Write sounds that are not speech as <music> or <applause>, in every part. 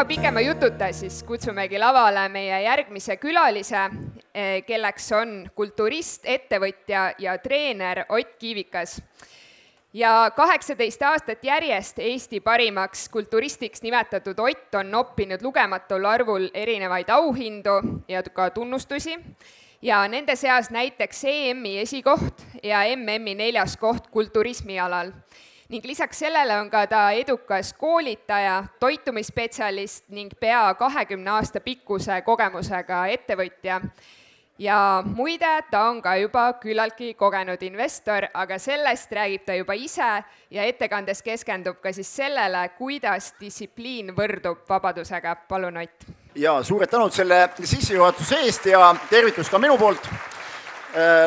ilma pikema jututa siis kutsumegi lavale meie järgmise külalise, eh, kelleks on kulturist, ettevõtja ja treener Ott Kiivikas. ja kaheksateist aastat järjest Eesti parimaks kulturistiks nimetatud Ott on noppinud lugematul arvul erinevaid auhindu ja ka tunnustusi ja nende seas näiteks EM-i esikoht ja MM-i neljas koht kulturismi alal ning lisaks sellele on ka ta edukas koolitaja, toitumisspetsialist ning pea kahekümne aasta pikkuse kogemusega ettevõtja. ja muide, ta on ka juba küllaltki kogenud investor, aga sellest räägib ta juba ise ja ettekandes keskendub ka siis sellele, kuidas distsipliin võrdub vabadusega. palun, Ott! jaa, suured tänud selle sissejuhatuse eest ja tervitus ka minu poolt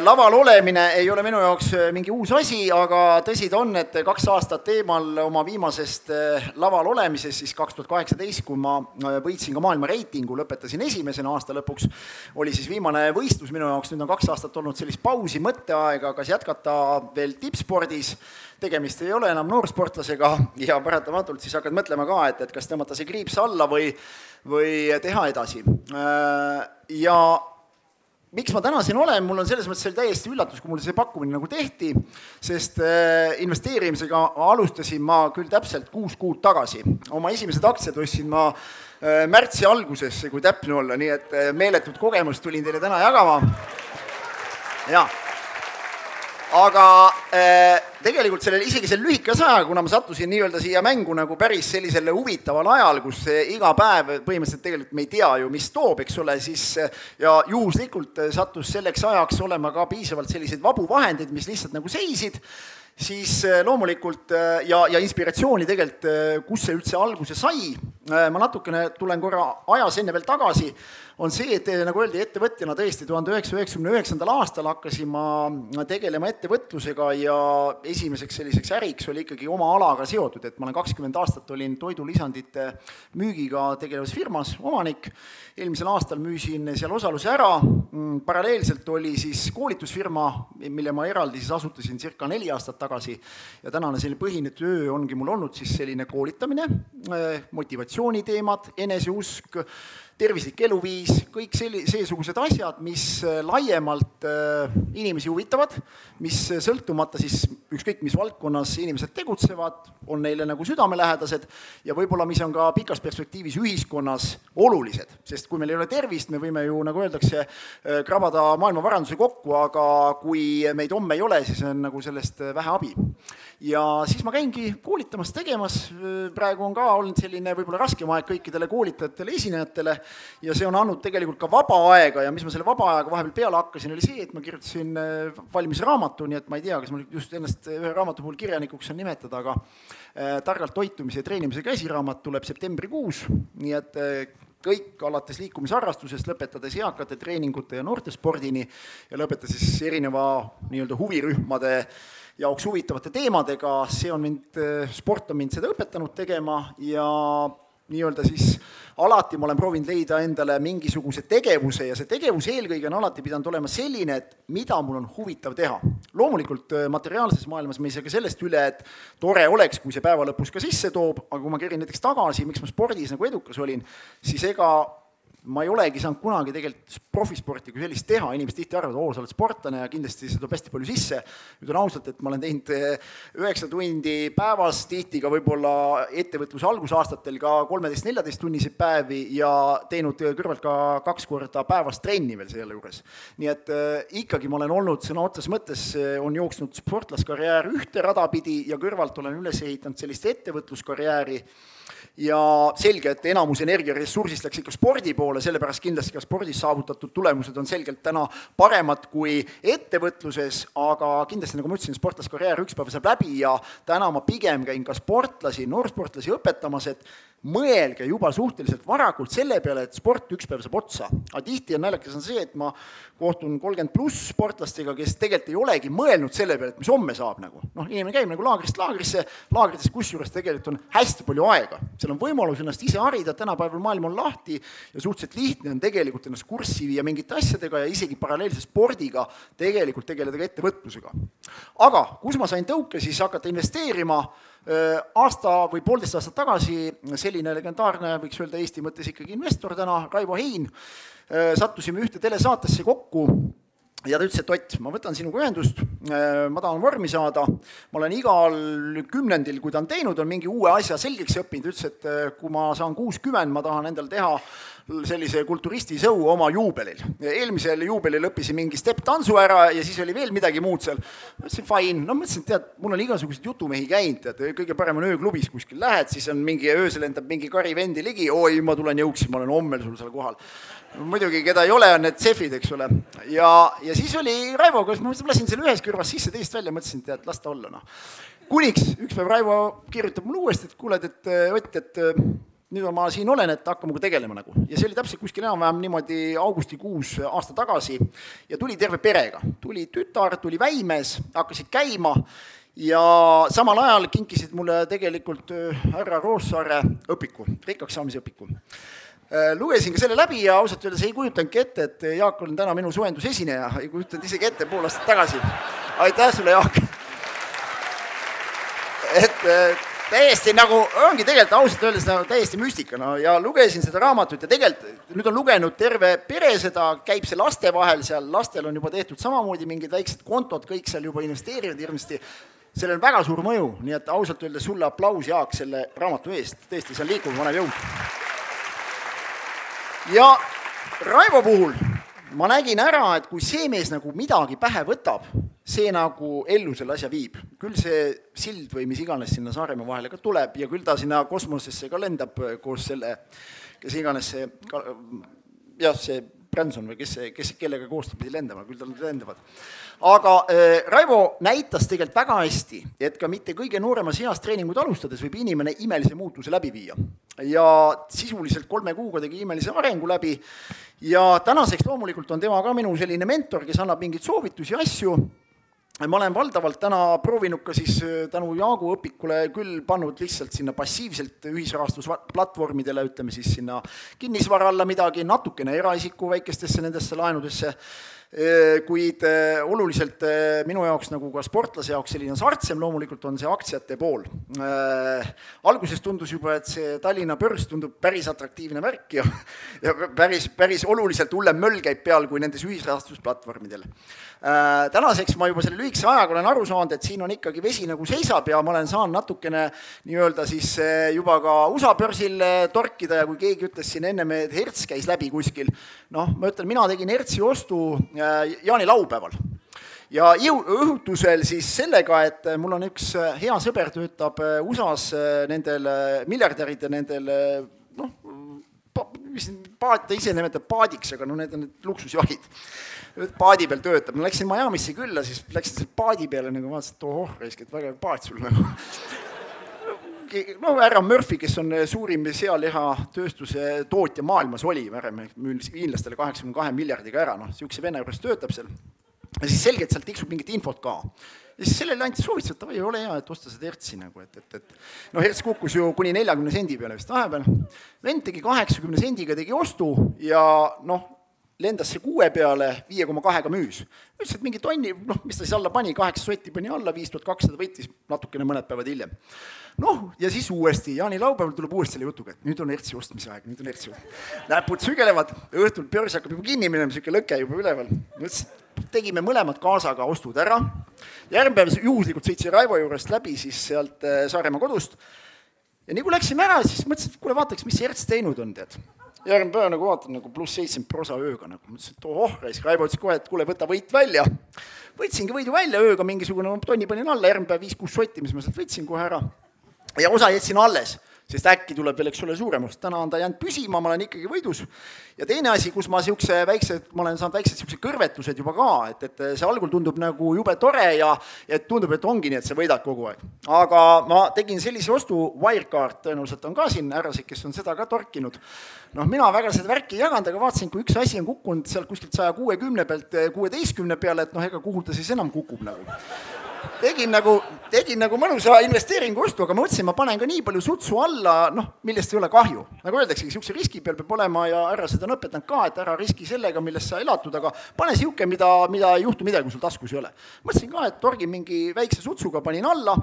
laval olemine ei ole minu jaoks äh, mingi uus asi, aga tõsi ta on, et kaks aastat eemal oma viimasest äh, laval olemisest, siis kaks tuhat kaheksateist, kui ma võitsin ka maailma reitingu, lõpetasin esimesena aasta lõpuks, oli siis viimane võistlus minu jaoks, nüüd on kaks aastat olnud sellist pausi, mõtteaega, kas jätkata veel tippspordis, tegemist ei ole enam noorsportlasega ja paratamatult siis hakkad mõtlema ka, et, et kas tõmmata see kriips alla või, või teha edasi. Ja miks ma täna siin olen, mul on selles mõttes oli täiesti üllatus, kui mulle see pakkumine nagu tehti, sest äh, investeerimisega alustasin ma küll täpselt kuus kuud tagasi. oma esimesed aktsiad ostsin ma äh, märtsi alguses, kui täpne olla, nii et äh, meeletut kogemust tulin teile täna jagama. jaa aga äh, tegelikult sellel, isegi selle lühikese ajaga, kuna ma sattusin nii-öelda siia mängu nagu päris sellisele huvitaval ajal, kus iga päev põhimõtteliselt tegelikult me ei tea ju, mis toob, eks ole, siis ja juhuslikult sattus selleks ajaks olema ka piisavalt selliseid vabu vahendeid, mis lihtsalt nagu seisid, siis loomulikult ja, ja inspiratsiooni tegelikult, kus see üldse alguse sai, ma natukene tulen korra ajas enne veel tagasi, on see, et nagu öeldi, ettevõtjana tõesti tuhande üheksasaja üheksakümne üheksandal aastal hakkasin ma tegelema ettevõtlusega ja esimeseks selliseks äriks oli ikkagi oma alaga seotud, et ma olen kakskümmend aastat olin toidulisandite müügiga tegelevas firmas omanik, eelmisel aastal müüsin seal osaluse ära, mm, paralleelselt oli siis koolitusfirma, mille ma eraldi siis asutasin circa neli aastat tagasi. Ja tänane selline põhine töö ongi mul olnud siis selline koolitamine, eh, motivatsiooniteemad, eneseusk, tervislik eluviis, kõik selli-, seesugused asjad, mis äh, laiemalt äh, inimesi huvitavad, mis äh, sõltumata siis ükskõik mis valdkonnas inimesed tegutsevad, on neile nagu südamelähedased ja võib-olla mis on ka pikas perspektiivis ühiskonnas olulised, sest kui meil ei ole tervist, me võime ju, nagu öeldakse, krabada maailma varanduse kokku, aga kui meid homme ei ole, siis on nagu sellest vähe abi. Ja siis ma käingi koolitamas, tegemas, praegu on ka olnud selline võib-olla raskem aeg kõikidele koolitajatele, esinejatele ja see on andnud tegelikult ka vaba aega ja mis ma selle vaba ajaga vahepeal peale hakkasin, oli see, et ma kirjutasin äh, valmis raamatu, nii et ma ei tea, kas ma just ennast ühe raamatu puhul kirjanikuks saan nimetada, aga äh, targalt toitumise ja treenimise käsiraamat tuleb septembrikuus, nii et äh, kõik alates liikumisharrastusest, lõpetades eakate treeningute ja noortespordini ja lõpetades siis erineva nii-öelda huvirühmade äh, jaoks huvitavate teemadega, see on mind, sport on mind seda õpetanud tegema ja nii-öelda siis alati ma olen proovinud leida endale mingisuguse tegevuse ja see tegevus eelkõige on alati pidanud olema selline, et mida mul on huvitav teha. loomulikult äh, materiaalses maailmas me ei saa ka sellest üle, et tore oleks, kui see päeva lõpus ka sisse toob, aga kui ma kerin näiteks tagasi, miks ma spordis nagu edukas olin, siis ega ma ei olegi saanud kunagi tegelikult profisporti kui sellist teha, inimesed tihti arvavad, oo, sa oled sportlane ja kindlasti see toob hästi palju sisse. ütlen ausalt, et ma olen teinud eh, üheksa tundi päevas, tihti ka võib-olla ettevõtluse algusaastatel ka kolmeteist-neljateisttunniseid päevi ja teinud kõrvalt ka kaks korda päevas trenni veel selle juures. nii et äh, ikkagi ma olen olnud sõna otseses mõttes, eh, on jooksnud sportlaskarjäär ühte rada pidi ja kõrvalt olen üles ehitanud sellist ettevõtluskarjääri ja selge, et enamus energiaressursist läks ikka spordi poole, sellepärast kindlasti ka spordis saavutatud tulemused on selgelt täna paremad kui ettevõtluses, aga kindlasti, nagu ma ütlesin, sportlaskarjäär üks päev saab läbi ja täna ma pigem käin ka sportlasi, noorsportlasi õpetamas, et mõelge juba suhteliselt varakult selle peale, et sport üks päev saab otsa. aga tihti on naljakas on see, et ma kohtun kolmkümmend pluss sportlastega, kes tegelikult ei olegi mõelnud selle peale, et mis homme saab nagu. noh, inimene käib nagu laagrist laagrisse, laagrites kusjuures tegelikult on hästi palju aega seal on võimalus ennast ise harida, tänapäeval maailm on lahti ja suhteliselt lihtne on tegelikult ennast kurssi viia mingite asjadega ja isegi paralleelse spordiga tegelikult tegeleda ka ettevõtlusega. aga kus ma sain tõuke siis hakata investeerima, aasta või poolteist aastat tagasi selline legendaarne, võiks öelda Eesti mõttes ikkagi investor täna, Raivo Hein, sattusime ühte telesaatesse kokku ja ta ütles, et Ott, ma võtan sinuga ühendust, ma tahan vormi saada, ma olen igal kümnendil, kui ta on teinud, on mingi uue asja selgeks õppinud, ütles, et kui ma saan kuuskümmend, ma tahan endale teha sellise kulturistisõu oma juubelil. eelmisel juubelil õppisin mingi stepp-tantsu ära ja siis oli veel midagi muud seal. ma ütlesin fine, no mõtlesin, tead, mul on igasuguseid jutumehi käinud, tead, kõige parem on ööklubis kuskil lähed, siis on mingi, öösel lendab mingi kari vendi ligi, oi, ma tulen jõuksi, ma olen homme sul seal kohal muidugi, keda ei ole, on need cefid, eks ole. ja, ja siis oli Raivo, kas ma lasin selle ühest kõrvast sisse, teisest välja, mõtlesin, tead, las ta olla, noh. kuniks üks päev Raivo kirjutab mulle uuesti, et kuule, et Ott, et nüüd ma siin olen, et hakka minuga tegelema nagu. ja see oli täpselt kuskil enam-vähem niimoodi augustikuus aasta tagasi ja tuli terve perega. tuli tütar, tuli väimees, hakkasid käima ja samal ajal kinkisid mulle tegelikult härra Roossaare õpiku, rikkaks saamise õpiku Äh, lugesin ka selle läbi ja ausalt öeldes ei kujutanudki ette, et Jaak on täna minu soojendusesineja, ei kujutanud isegi ette pool aastat tagasi. aitäh sulle, Jaak! <laughs> et äh, täiesti nagu, ongi tegelikult ausalt öeldes nagu täiesti müstika, no ja lugesin seda raamatut ja tegelikult nüüd on lugenud terve pere seda, käib see laste vahel seal, lastel on juba tehtud samamoodi mingid väiksed kontod, kõik seal juba investeerivad hirmsasti, sellel on väga suur mõju, nii et ausalt öeldes sulle aplaus, Jaak, selle raamatu eest, tõesti, see on liikuv, panev jõud. Ja Raivo puhul ma nägin ära, et kui see mees nagu midagi pähe võtab, see nagu ellu selle asja viib. küll see sild või mis iganes sinna Saaremaa vahele ka tuleb ja küll ta sinna kosmosesse ka lendab koos selle, kes iganes see, jah, see Branson või kes kes, kellega koos ta pidi lendama, küll tal lendavad. aga äh, Raivo näitas tegelikult väga hästi, et ka mitte kõige nooremas eas treeningut alustades võib inimene imelise muutuse läbi viia. ja sisuliselt kolme kuuga tegi imelise arengu läbi ja tänaseks loomulikult on tema ka minu selline mentor, kes annab mingeid soovitusi, asju ma olen valdavalt täna proovinud ka siis äh, tänu Jaagu õpikule küll pannud lihtsalt sinna passiivselt ühisrahastusplatvormidele, ütleme siis sinna kinnisvara alla midagi, natukene eraisiku väikestesse nendesse laenudesse kuid oluliselt minu jaoks nagu ka sportlase jaoks selline sartsem loomulikult on see aktsiate pool. alguses tundus juba, et see Tallinna börs tundub päris atraktiivne värk ja, ja päris, päris oluliselt hullem möll käib peal kui nendes ühisrahastusplatvormidel. tänaseks ma juba selle lühikese ajaga olen aru saanud, et siin on ikkagi vesi nagu seisab ja ma olen saanud natukene nii-öelda siis juba ka USA börsil torkida ja kui keegi ütles siin ennem, et Hertz käis läbi kuskil, noh, ma ütlen, mina tegin Hertzi ostu jaanilaupäeval ja jõu-, õhutusel siis sellega, et mul on üks äh, hea sõber, töötab äh, USA-s nendel miljardäride, nendel noh, mis paat, ta ise nimetab paadiks, aga no need on need luksusjahid. paadi peal töötab, ma läksin Miami'sse külla, siis läksin selle paadi peale nagu vaatasin, et ohoh, raisk, et vägev paat sul nagu no härra Murphy, kes on suurim sealihatööstuse tootja maailmas, oli müüs hiinlastele kaheksakümne kahe miljardiga ära, noh, niisuguse venna juures töötab seal. ja siis selgelt sealt tiksub mingit infot ka. ja siis sellele anti soovitus, et davai, ole hea, et osta seda Hertzi nagu, et, et, et noh, Hertz kukkus ju kuni neljakümne sendi peale vist vahepeal. vend tegi kaheksakümne sendiga, tegi ostu ja noh, lendas see kuue peale, viie koma kahega müüs. ütles, et mingi tonni, noh, mis ta siis alla pani, kaheksa sotti pani alla, viis tuhat kakssada võttis natukene mõned päevad hiljem noh, ja siis uuesti, jaanilaupäeval tuleb uuesti selle jutuga, et nüüd on ERTS-i ostmise aeg, nüüd on ERTS-i. näpud sügelevad, õhtul börs hakkab juba kinni minema, niisugune lõke juba üleval. tegime mõlemad kaasaga ostud ära, järgmine päev juhuslikult sõitsin Raivo juurest läbi siis sealt äh, Saaremaa kodust ja nii kui läksime ära, siis mõtlesin, et kuule, vaataks, mis see ERTS teinud on, tead. Järgmine päev nagu vaatan nagu pluss seitsekümmend prosa ööga nagu, mõtlesin, et ohoh, raisk, Raivo ütles kohe, et kuule, võta võit välja. võtsingi võidu välja ööga, mingisugune tonni panin alla, järgmine päev viis-kuus sotti, mis ma sealt võtsin kohe ära. Ja osa jätsin alles, sest äkki tuleb veel, eks ole, suurem täna on ta jäänud püsima, ma olen ikkagi võidus. ja teine asi, kus ma niisuguse väikse, ma olen saanud väiksed niisugused kõrvetused juba ka, et, et see algul tundub nagu jube tore ja et tundub, et ongi nii, et sa võidad kogu aeg. aga ma tegin sellise ostu, Wirecard tõenäoliselt on ka siin härrased, kes on seda ka torkinud. noh, mina väga seda värki ei jaganud, aga vaatasin, kui üks asi on kukkunud sealt kuskilt saja kuuekümne pealt kuueteistkümne peale, et noh, ega kuhu ta siis enam kukub nagu tegin nagu, tegin nagu mõnusa investeeringu ostu, aga ma mõtlesin, ma panen ka nii palju sutsu alla, noh, millest ei ole kahju. nagu öeldaksegi, niisuguse riski peal peab olema ja härra seda on õpetanud ka, et ära riski sellega, millest sa elatud, aga pane niisugune, mida, mida ei juhtu midagi, kui sul taskus ei ole. mõtlesin ka, et torgin mingi väikse sutsuga, panin alla,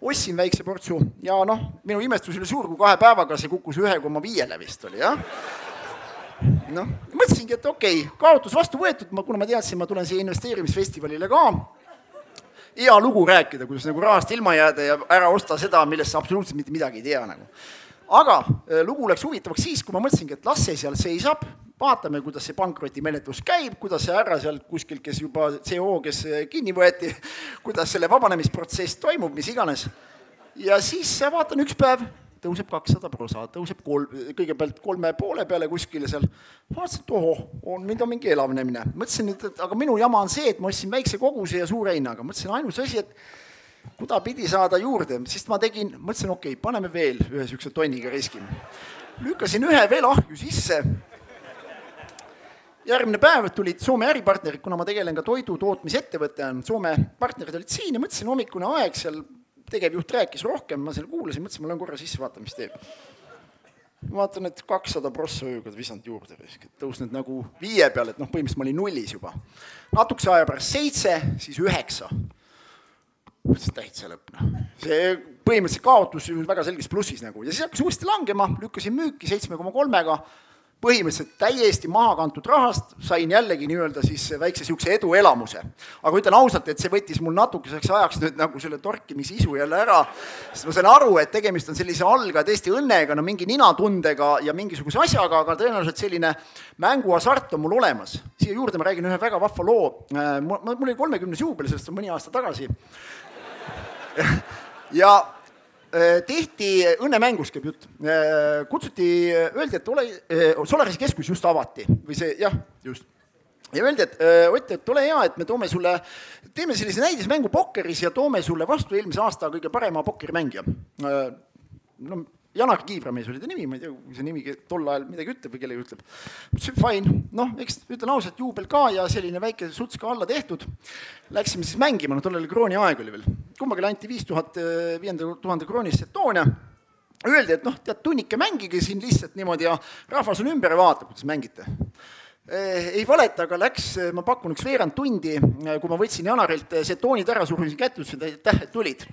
ostsin väikse portsu ja noh, minu imestus oli suur, kui kahe päevaga see kukkus ühe koma viiele vist oli, jah noh, mõtlesingi, et okei okay,, kaotus vastu võetud, ma, kuna ma teadsin, ma tulen siia investeerimisfestivalile ka, hea lugu rääkida, kuidas nagu rahast ilma jääda ja ära osta seda, millest sa absoluutselt mitte midagi ei tea nagu. aga äh, lugu läks huvitavaks siis, kui ma mõtlesingi, et las see seal seisab, vaatame, kuidas see pankrotimenetlus käib, kuidas see härra seal kuskil, kes juba CO, kes äh, kinni võeti, <laughs> kuidas selle vabanemisprotsess toimub, mis iganes. ja siis vaatan üks päev tõuseb kakssada prosa, tõuseb kolm, kõigepealt kolme poole peale kuskile seal, vaatasin, et ohoh, on, nüüd on mingi elavnemine. mõtlesin, et, et aga minu jama on see, et ma ostsin väikse koguse ja suure hinnaga, mõtlesin, ainus asi, et kudapidi saada juurde, siis ma tegin, mõtlesin, okei okay,, paneme veel ühe niisuguse tonniga riskime. lükkasin ühe veel ahju sisse, järgmine päev tulid Soome äripartnerid, kuna ma tegelen ka toidutootmisettevõte, Soome partnerid olid siin ja mõtlesin, hommikune aeg seal tegevjuht rääkis rohkem, ma seal kuulasin, mõtlesin, ma lähen korra sisse, vaatan, mis teeb. vaatan, et kakssada prossa ööga visanud juurde, tõusnud nagu viie peale, et noh, põhimõtteliselt ma olin nullis juba. natukese aja pärast seitse, siis üheksa. mõtlesin, täitsa lõpp, noh. see põhimõtteliselt kaotus väga selges plussis nagu ja siis hakkas uuesti langema, lükkasin müüki seitsme koma kolmega põhimõtteliselt täiesti maha kantud rahast sain jällegi nii-öelda siis väikse niisuguse eduelamuse. aga ütlen ausalt, et see võttis mul natukeseks ajaks nüüd nagu selle torkimisisu jälle ära, sest ma sain aru, et tegemist on sellise alga tõesti õnnega, no mingi ninatundega ja mingisuguse asjaga, aga tõenäoliselt selline mänguhasart on mul olemas. siia juurde ma räägin ühe väga vahva loo, äh, mul, oli kolmekümnes juubel, sellest on mõni aasta tagasi <laughs> ja tehti, õnnemängus käib jutt, äh, kutsuti, öeldi, et ole, äh, Solarise keskus just avati või see, jah, just. ja öeldi, et Ott, et ole hea, et me toome sulle, teeme sellise näidismängu pokkeris ja toome sulle vastu eelmise aasta kõige parema pokkerimängija. no Janar Kiivramees oli ta nimi, ma ei tea, kui see nimi tol ajal midagi ütleb või kellegi ütleb. ütlesin fine, noh, eks ütlen ausalt, juubel ka ja selline väike suts ka alla tehtud. Läksime siis mängima, no tollal oli krooni aeg oli veel. Kummagile anti viis tuhat, viienda tuhande kroonist setoone. Öeldi, et noh, tead, tunnike mängige siin lihtsalt niimoodi ja rahvas on ümber ja vaatab, kuidas mängite eh, ei valeta, aga läks, ma pakun, üks veerand tundi, kui ma võtsin Janarilt setoonid ära, surusin kätte, ütlesin, et aitäh, et tulid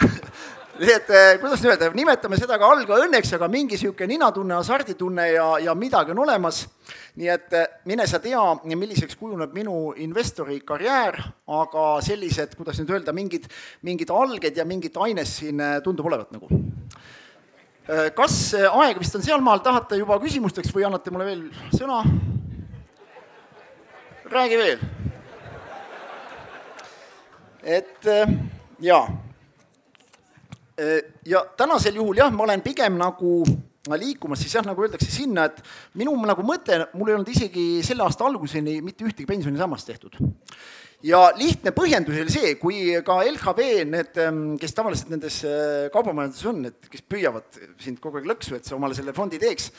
<laughs> nii et eh, kuidas nüüd öelda, nimetame seda ka alga õnneks, aga mingi niisugune ninatunne, hasarditunne ja, ja midagi on olemas. nii et eh, mine sa tea, milliseks kujuneb minu investori karjäär, aga sellised, kuidas nüüd öelda, mingid, mingid alged ja mingit ainest siin eh, tundub olevat nagu. kas aeg vist on sealmaal, tahate juba küsimusteks või annate mulle veel sõna? räägi veel. et jaa ja tänasel juhul jah, ma olen pigem nagu liikumas siis jah, nagu öeldakse sinna, et minu nagu mõte, mul ei olnud isegi selle aasta alguseni mitte ühtegi pensionisammast tehtud. ja lihtne põhjendus oli see, kui ka LHV, need, ähm, kes tavaliselt nendes äh, kaubamajanduses on, et kes püüavad sind kogu aeg lõksu, et sa omale selle fondi teeks,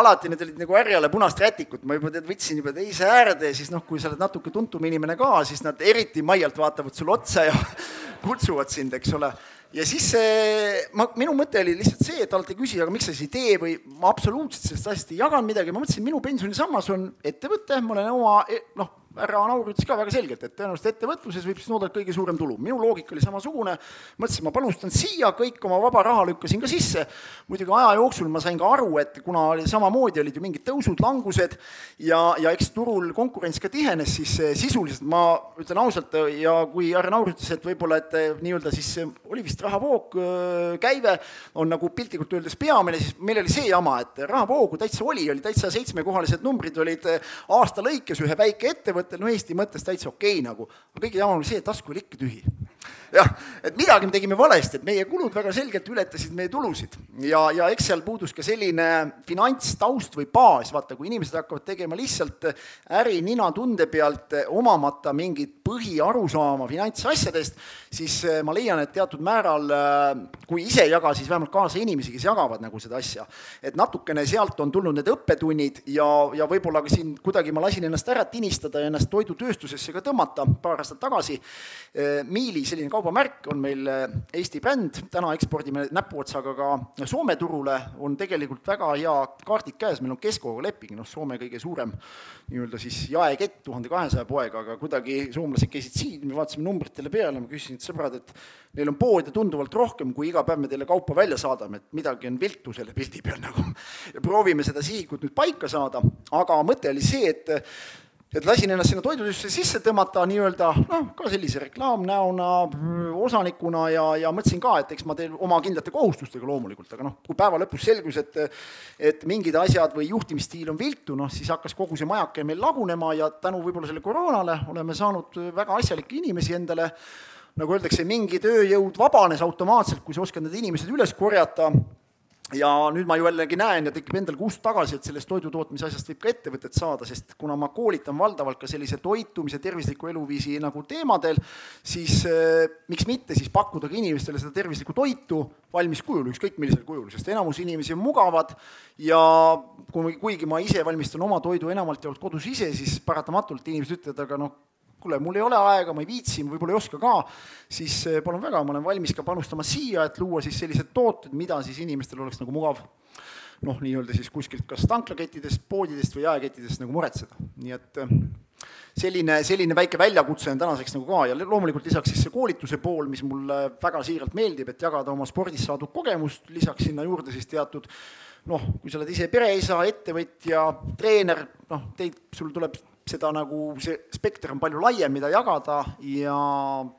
alati need olid nagu härjale punast rätikut, ma juba tead, võtsin juba teise äärde ja siis noh, kui sa oled natuke tuntum inimene ka, siis nad eriti maialt vaatavad sulle otsa ja <laughs> kutsuvad sind, eks ole ja siis see, ma, minu mõte oli lihtsalt see, et alati küsida, aga miks sa siis ei tee või ma absoluutselt sellest asjast ei jaganud midagi, ma mõtlesin, minu pensionisammas on ettevõte, ma olen oma noh, härra Naur ütles ka väga selgelt, et tõenäoliselt ettevõtluses võib siis oodata kõige suurem tulu. minu loogika oli samasugune, mõtlesin, ma panustan siia, kõik oma vaba raha lükkasin ka sisse. muidugi aja jooksul ma sain ka aru, et kuna oli samamoodi, olid ju mingid tõusud, langused ja, ja eks turul konkurents ka tihenes, siis sisuliselt ma ütlen ausalt ja kui härra Naur ütles, et võib-olla, et eh, nii-öelda siis eh, oli vist rahavoog, eh, käive on nagu piltlikult öeldes peamine, siis meil oli see jama, et rahavoogu täitsa oli, oli täitsa seitsmekohalised numbrid olid aasta lõikes ühe väike ettevõtte ettevõttel, no Eesti mõttes täitsa okei okay, nagu, aga kõige jamam oli see, et tasku oli ikka tühi jah, et midagi me tegime valesti, et meie kulud väga selgelt ületasid meie tulusid ja, ja eks seal puudus ka selline finantstaust või baas, vaata, kui inimesed hakkavad tegema lihtsalt äri ninatunde pealt, omamata mingit põhiarusaama finantsasjadest, siis eh, ma leian, et teatud määral, eh, kui ise ei jaga, siis vähemalt kaasa inimesi, kes jagavad nagu seda asja. et natukene sealt on tulnud need õppetunnid ja, ja võib-olla ka siin kuidagi ma lasin ennast ära tinistada ja ennast toidutööstusesse ka tõmmata paar aastat tagasi, eh, Miilis selline kaubamärk, on meil Eesti bränd, täna ekspordime näpuotsaga ka Soome turule, on tegelikult väga hea kaardid käes, meil on Keskoga leping, noh, Soome kõige suurem nii-öelda siis jaekett, tuhande kahesaja poega, aga kuidagi soomlased käisid siin, me vaatasime numbritele peale, ma küsisin, et sõbrad, et neil on poode tunduvalt rohkem, kui iga päev me teile kaupa välja saadame, et midagi on viltu selle pildi peal nagu. ja proovime seda sihikut nüüd paika saada, aga mõte oli see, et et lasin ennast sinna toidutööstusse sisse tõmmata nii-öelda noh, ka sellise reklaamnäona, osanikuna ja, ja mõtlesin ka, et eks ma teen oma kindlate kohustustega loomulikult, aga noh, kui päeva lõpus selgus, et et mingid asjad või juhtimisstiil on viltu, noh siis hakkas kogu see majake meil lagunema ja tänu võib-olla selle koroonale oleme saanud väga asjalikke inimesi endale, nagu öeldakse, mingi tööjõud vabanes automaatselt, kui sa oskad need inimesed üles korjata ja nüüd ma ju jällegi näen ja tekib endal kust tagasi, et sellest toidutootmise asjast võib ka ettevõtet saada, sest kuna ma koolitan valdavalt ka sellise toitumise, tervisliku eluviisi nagu teemadel, siis äh, miks mitte siis pakkuda ka inimestele seda tervislikku toitu valmis kujul, ükskõik millisel kujul, sest enamus inimesi on mugavad ja kui, kuigi ma ise valmistan oma toidu enamalt jaolt kodus ise, siis paratamatult inimesed ütlevad, aga noh, kuule, mul ei ole aega, ma ei viitsi, ma võib-olla ei oska ka, siis eh, palun väga, ma olen valmis ka panustama siia, et luua siis sellised tooted, mida siis inimestel oleks nagu mugav noh, nii-öelda siis kuskilt kas tanklakettidest, poodidest või jaekettidest nagu muretseda, nii et eh, selline, selline väike väljakutse on tänaseks nagu ka ja loomulikult lisaks siis see koolituse pool, mis mulle väga siiralt meeldib, et jagada oma spordis saadud kogemust, lisaks sinna juurde siis teatud noh, kui sa oled ise pereisa, ettevõtja, treener, noh, teid, sul tuleb seda nagu, see spekter on palju laiem, mida jagada ja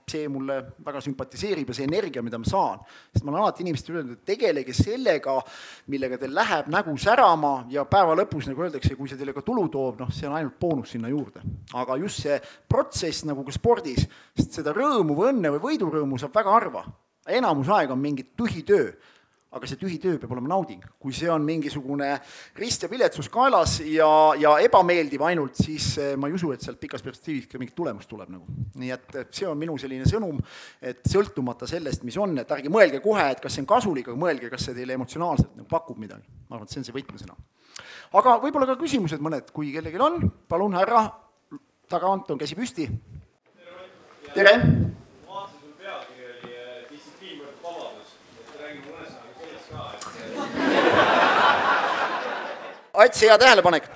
see mulle väga sümpatiseerib ja see energia, mida ma saan. sest ma olen alati inimestele öelnud, et tegelege sellega, millega teil läheb nägu särama ja päeva lõpus, nagu öeldakse, kui see teile ka tulu toob, noh, see on ainult boonus sinna juurde. aga just see protsess, nagu ka spordis, sest seda rõõmu või õnne või võidurõõmu saab väga harva. enamus aega on mingi tühi töö aga see tühi töö peab olema nauding. kui see on mingisugune rist ja viletsus kaelas ja, ja ebameeldiv ainult, siis eh, ma ei usu, et sealt pikas perspektiivis ka mingit tulemust tuleb nagu. nii et see on minu selline sõnum, et sõltumata sellest, mis on, et ärge mõelge kohe, et kas see on kasulik, aga mõelge, kas see teile emotsionaalselt nagu pakub midagi. ma arvan, et see on see võtmesõna. aga võib-olla ka küsimused mõned, kui kellelgi on, palun, härra, tagant on käsi püsti. tere! Ats, hea tähelepanek.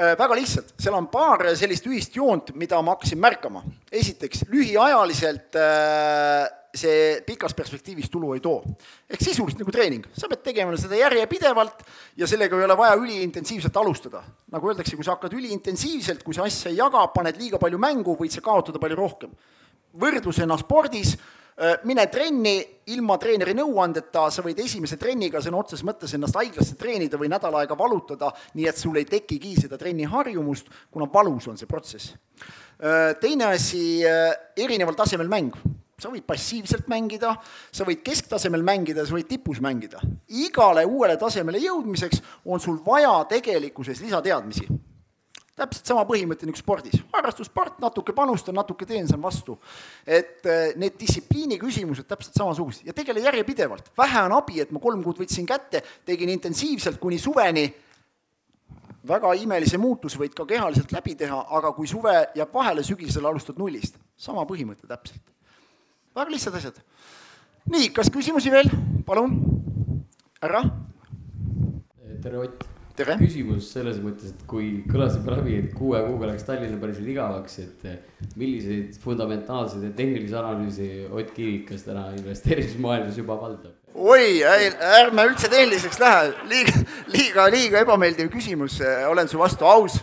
Äh, väga lihtsalt, seal on paar sellist ühist joont, mida ma hakkasin märkama. esiteks, lühiajaliselt äh, see pikas perspektiivis tulu ei too. ehk sisuliselt nagu treening, sa pead tegema seda järjepidevalt ja sellega ei ole vaja üliintensiivselt alustada. nagu öeldakse, kui sa hakkad üliintensiivselt, kui sa asja ei jaga, paned liiga palju mängu, võid sa kaotada palju rohkem võrdlusena spordis, äh, mine trenni ilma treeneri nõuandeta, sa võid esimese trenniga sõna otseses mõttes ennast haiglasse treenida või nädal aega valutada, nii et sul ei tekigi seda trenniharjumust, kuna valus on see protsess. Äh, teine asi, äh, erineval tasemel mäng. sa võid passiivselt mängida, sa võid kesktasemel mängida, sa võid tipus mängida. igale uuele tasemele jõudmiseks on sul vaja tegelikkuses lisateadmisi täpselt sama põhimõte nagu spordis, harrastussport, natuke panustan, natuke teen, saan vastu. et eh, need distsipliini küsimused täpselt samasugused ja tegele järjepidevalt, vähe on abi, et ma kolm kuud võtsin kätte, tegin intensiivselt kuni suveni, väga imelise muutuse võid ka kehaliselt läbi teha, aga kui suve jääb vahele, sügisel alustad nullist. sama põhimõte täpselt. väga lihtsad asjad. nii, kas küsimusi veel, palun? härra? tere, Ott küsimus selles mõttes, et kui kõlas juba läbi, et kuue kuuga läks Tallinna päriselt igavaks, et eh, milliseid fundamentaalseid ja tehnilisi analüüsi Ott Kivikas täna investeerimismaailmas juba valdab? oi, ärme üldse tehniliseks lähe, liiga, liiga, liiga ebameeldiv küsimus, olen su vastu aus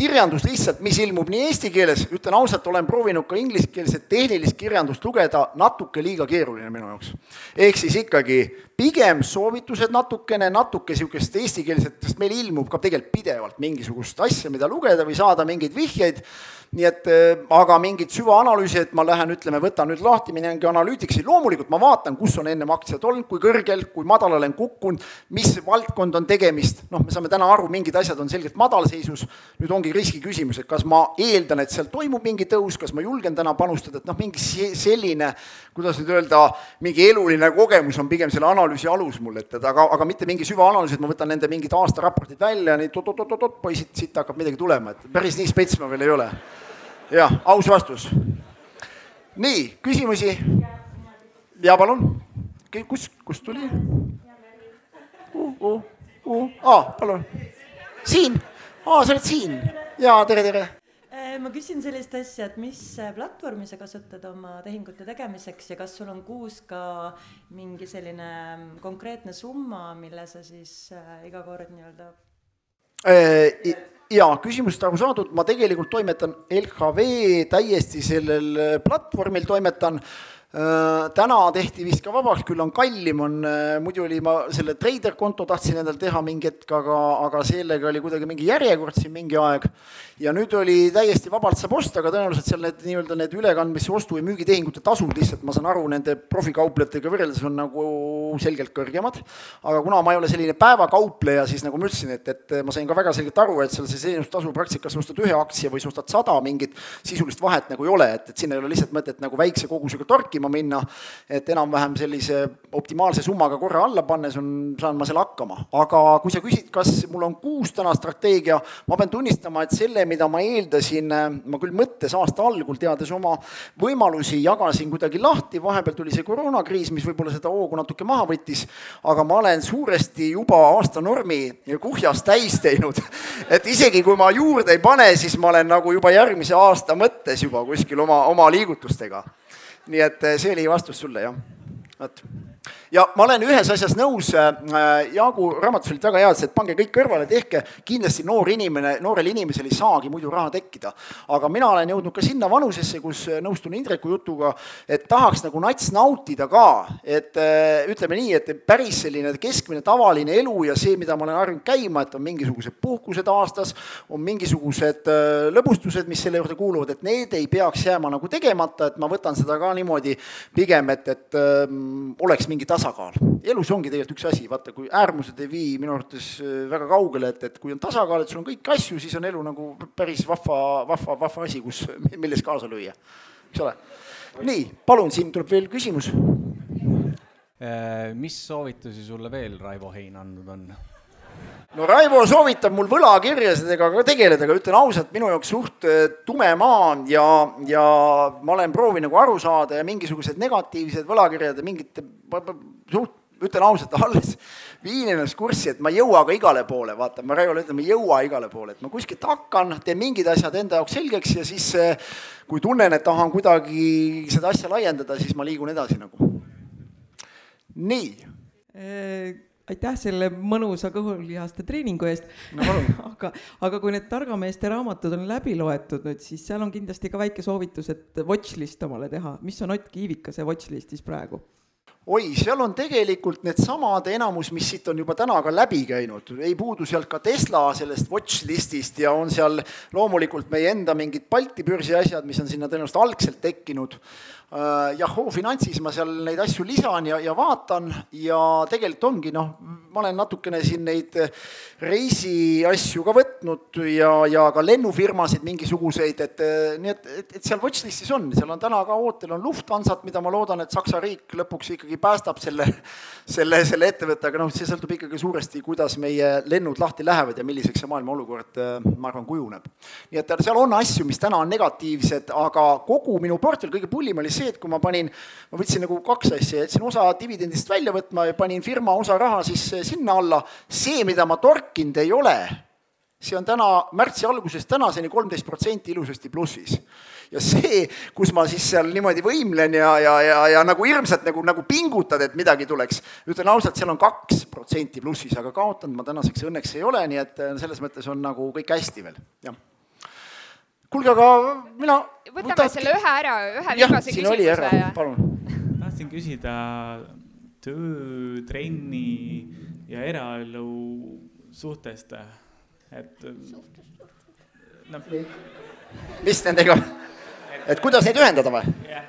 kirjandus lihtsalt, mis ilmub nii eesti keeles, ütlen ausalt, olen proovinud ka ingliskeelset tehnilist kirjandust lugeda, natuke liiga keeruline minu jaoks. ehk siis ikkagi pigem soovitused natukene, natuke niisugust eestikeelset, sest meil ilmub ka tegelikult pidevalt mingisugust asja, mida lugeda või saada mingeid vihjeid. Nii et äh, aga mingit süvaanalüüsi, et ma lähen, ütleme, võtan nüüd lahti, minengi analüütiksi, loomulikult ma vaatan, kus on ennem aktsiad olnud, kui kõrgel, kui madalale on kukkunud, mis valdkond on tegemist, noh, me saame täna aru, mingid asjad on selgelt madalseisus, nüüd ongi riski küsimus, et kas ma eeldan, et seal toimub mingi tõus, kas ma julgen täna panustada, et noh, mingi selline, kuidas nüüd öelda, mingi eluline kogemus on pigem selle analüüsi alus mul, et, et aga, aga mitte mingi süvaanalüüs, et ma võtan nende mingid aastaraportid välja, nii oot-oot-oot-oot, poisid, siit hakkab midagi tulema, et päris nii spets ma veel ei ole. jah, aus vastus. nii, küsimusi? jaa, palun. kus, kust tuli? uh, uh, uh. aa, palun. siin, aa, sa oled siin. jaa, tere, tere ma küsin sellist asja, et mis äh, platvormi sa kasutad oma tehingute tegemiseks ja kas sul on kuus ka mingi selline mm, konkreetne summa, mille sa siis äh, iga kord nii-öelda äh,? jaa, küsimusest aru saadud, ma tegelikult toimetan LHV täiesti sellel platvormil toimetan Äh, täna tehti vist ka vabaks, küll on kallim, on, äh, muidu oli ma selle treider konto tahtsin endal teha mingi hetk, aga, aga sellega oli kuidagi mingi järjekord siin mingi aeg. ja nüüd oli täiesti vabalt saab osta, aga tõenäoliselt seal need nii-öelda need ülekandmise, ostu- ja müügitehingute tasud lihtsalt, ma saan aru, nende profikauplejatega võrreldes on nagu selgelt kõrgemad. aga kuna ma ei ole selline päevakaupleja, siis nagu ma ütlesin, et, et ma sain ka väga selgelt aru, et seal see teenustasu praktikas ostad ühe aktsia või sa ostad sada, mingit sisulist vahet nagu ei ole, et, et siin ei ole lihtsalt mõtet nagu väikse kogusega torkima rääkima minna, et enam-vähem sellise optimaalse summaga korra alla pannes on, saan ma seal hakkama. aga kui sa küsid, kas mul on kuus täna strateegia, ma pean tunnistama, et selle, mida ma eeldasin, ma küll mõttes aasta algul, teades oma võimalusi, jagasin kuidagi lahti, vahepeal tuli see koroonakriis, mis võib-olla seda hoogu natuke maha võttis, aga ma olen suuresti juba aastanormi kuhjast täis teinud. et isegi kui ma juurde ei pane, siis ma olen nagu juba järgmise aasta mõttes juba kuskil oma, oma liigutustega nii et eh, see oli vastus sulle, jah. vot ja ma olen ühes asjas nõus äh,, Jaagu raamatus olid väga head, et pange kõik kõrvale, tehke, kindlasti noor inimene, noorel inimesel ei saagi muidu raha tekkida. aga mina olen jõudnud ka sinna vanusesse, kus äh, nõustun Indreku jutuga, et tahaks nagu nats nautida ka, et äh, ütleme nii, et päris selline keskmine tavaline elu ja see, mida ma olen harjunud käima, et on mingisugused puhkused aastas, on mingisugused lõbustused, mis selle juurde kuuluvad, et need ei peaks jääma nagu tegemata, et ma võtan seda ka niimoodi pigem, et, et äh, oleks mingi tase tasakaal. elus ongi tegelikult üks asi, vaata, kui äärmused ei vii minu arvates äh, väga kaugele, et, et kui on tasakaal, et sul on kõiki asju, siis on elu nagu päris vahva, vahva, vahva asi, kus, <laughs> milles kaasa lüüa, eks ole. nii, palun, siin tuleb veel küsimus. Äh, mis soovitusi sulle veel Raivo Hein andnud on? No Raivo soovitab mul võlakirjasidega ka tegeleda, aga ütlen ausalt, minu jaoks suht äh, tume maa ja, ja ma olen proovinud nagu aru saada ja mingisugused negatiivsed võlakirjad ja mingid suht, ütlen ausalt, alles <laughs> viin ennast kurssi, et ma ei jõua ka igale poole, vaata, ma Raivole ütlen, ma ei jõua igale poole, et ma kuskilt hakkan, teen mingid asjad enda jaoks selgeks ja siis äh, kui tunnen, et tahan kuidagi seda asja laiendada, siis ma liigun edasi nagu. nii äh, aitäh selle mõnusa kõhulihaste treeningu eest no,. <laughs> aga, aga kui need targameeste raamatud on läbi loetud nüüd, siis seal on kindlasti ka väike soovitus, et watchlist omale teha. mis on Ott Kiivikase watchlist'is praegu? oi, seal on tegelikult needsamad enamus, mis siit on juba täna ka läbi käinud, ei puudu sealt ka Tesla sellest watch list'ist ja on seal loomulikult meie enda mingid Balti börsi asjad, mis on sinna tõenäoliselt algselt tekkinud Yahoo Finantsis ma seal neid asju lisan ja, ja vaatan ja tegelikult ongi noh, ma olen natukene siin neid reisiasju ka võtnud ja, ja ka lennufirmasid mingisuguseid, et nii et, et, et seal watchlist'is on, seal on täna ka ootel on Lufthansat, mida ma loodan, et Saksa riik lõpuks ikkagi päästab selle, <laughs> selle, selle ettevõtte, aga noh, see sõltub ikkagi suuresti, kuidas meie lennud lahti lähevad ja milliseks see maailma olukord, ma arvan, kujuneb. nii et seal on asju, mis täna on negatiivsed, aga kogu minu portfell, kõige pullim oli see, et kui ma panin, ma võtsin nagu kaks asja, jätsin osa dividendist välja võtma ja panin firma osa raha siis eh, sinna alla, see, mida ma torkinud ei ole, see on täna märtsi algusest tänaseni kolmteist protsenti ilusasti plussis. ja see, kus ma siis seal niimoodi võimlen ja, ja, ja, ja nagu hirmsalt nagu, nagu pingutad, et midagi tuleks, ütlen ausalt, seal on kaks protsenti plussis, aga kaotanud ma tänaseks õnneks ei ole, nii et eh, selles mõttes on nagu kõik hästi veel, jah kuulge, aga mina võtame võtad... selle ühe ära, ühe viimase küsimuse. Ja... palun. tahtsin küsida töö, trenni ja eraelu suhtest, et noh. mis nendega, et kuidas neid ühendada või yeah.?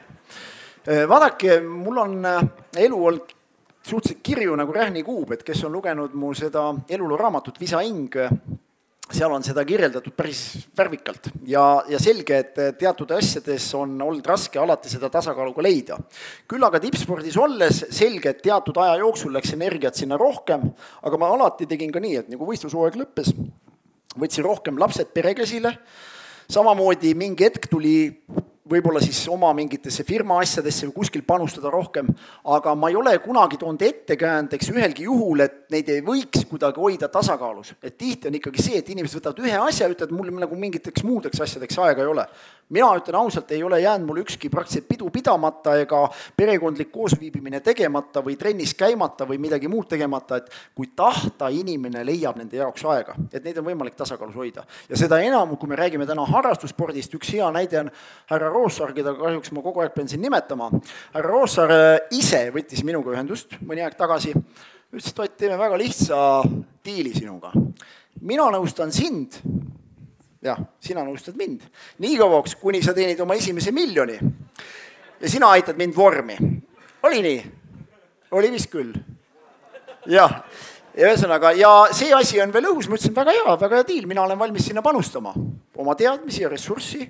vaadake, mul on äh, elu olnud suhteliselt kirju nagu rähni kuub, et kes on lugenud mu seda eluloo raamatut Visa hing, seal on seda kirjeldatud päris värvikalt ja, ja selge, et teatud asjades on olnud raske alati seda tasakaalu ka leida. küll aga tippspordis olles selge, et teatud aja jooksul läks energiat sinna rohkem, aga ma alati tegin ka nii, et nagu võistlushooaeg lõppes, võtsin rohkem lapsed perekäsile, samamoodi mingi hetk tuli võib-olla siis oma mingitesse firma asjadesse või kuskil panustada rohkem, aga ma ei ole kunagi toonud ettekäändeks ühelgi juhul, et neid ei võiks kuidagi hoida tasakaalus. et tihti on ikkagi see, et inimesed võtavad ühe asja, ütlevad, mul nagu mingiteks muudeks asjadeks aega ei ole mina ütlen ausalt, ei ole jäänud mul ükski praktiliselt pidu pidamata ega perekondlik koosviibimine tegemata või trennis käimata või midagi muud tegemata, et kui tahta, inimene leiab nende jaoks aega, et neid on võimalik tasakaalus hoida. ja seda enam, kui me räägime täna harrastusspordist, üks hea näide on härra Roosaar, keda kahjuks ma kogu aeg pean siin nimetama. härra Roosaar äh, ise võttis minuga ühendust mõni aeg tagasi, ütles, et Ott, teeme väga lihtsa diili sinuga. mina nõustan sind jah, sina nõustad mind. nii kauaks, kuni sa teenid oma esimese miljoni ja sina aitad mind vormi. oli nii? oli vist küll? jah, ja ühesõnaga, ja see asi on veel õhus, ma ütlesin, väga hea, väga hea diil, mina olen valmis sinna panustama. oma teadmisi ja ressurssi,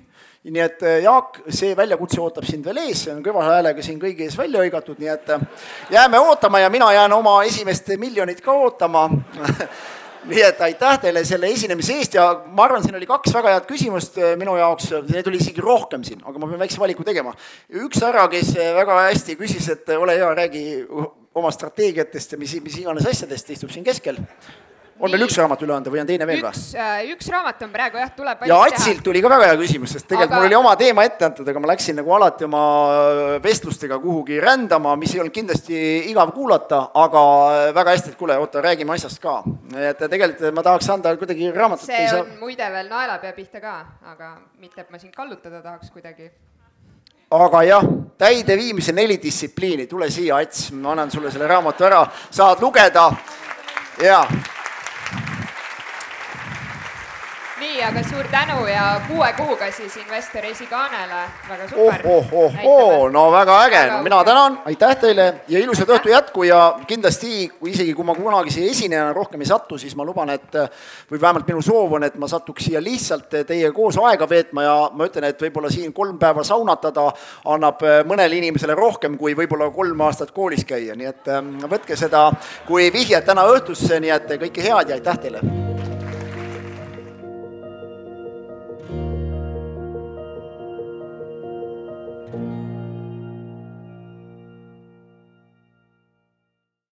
nii et äh, Jaak, see väljakutse ootab sind veel ees, see on kõva häälega siin kõigi ees välja hõigatud, nii et äh, jääme ootama ja mina jään oma esimest miljonit ka ootama. <laughs> Nii et aitäh teile selle esinemise eest. Ja ma arvan, siin oli kaks väga head küsimust äh, minu jaoks, neid oli isegi rohkem siin, aga ma pean väikse valiku tegema. üks härra, kes väga hästi küsis, et ole hea, räägi oma strateegiatest ja mis, mis iganes asjadest, istub siin keskel on veel üks raamat üle anda või on teine veel või? üks, äh, üks raamat on praegu jah, tuleb ja Atsilt tuli ka väga hea küsimus, sest tegelikult aga... mul oli oma teema ette antud, aga ma läksin nagu alati oma vestlustega kuhugi rändama, mis ei olnud kindlasti igav kuulata, aga väga hästi, et kuule, oota, räägime asjast ka. et tegelikult ma tahaks anda kuidagi raamatut see on saa... muide veel naelapea pihta ka, aga mitte, et ma sind kallutada tahaks kuidagi aga jah, täideviimise neli distsipliini, tule siia, Ats, ma annan sulle selle raamatu ära, saad lugeda. Ja nii, aga suur tänu ja kuue kuuga siis investor Esikaanele, väga super. oh, oh, oh, oh, no väga äge, mina tänan, aitäh teile ja ilusat õhtu jätku ja kindlasti, kui isegi kui ma kunagi siia esinejana rohkem ei satu, siis ma luban, et või vähemalt minu soov on, et ma satuks siia lihtsalt teiega koos aega veetma ja ma ütlen, et võib-olla siin kolm päeva saunatada annab mõnele inimesele rohkem kui võib-olla kolm aastat koolis käia, nii et ähm, võtke seda kui vihjet täna õhtusse, nii et kõike head ja aitäh teile!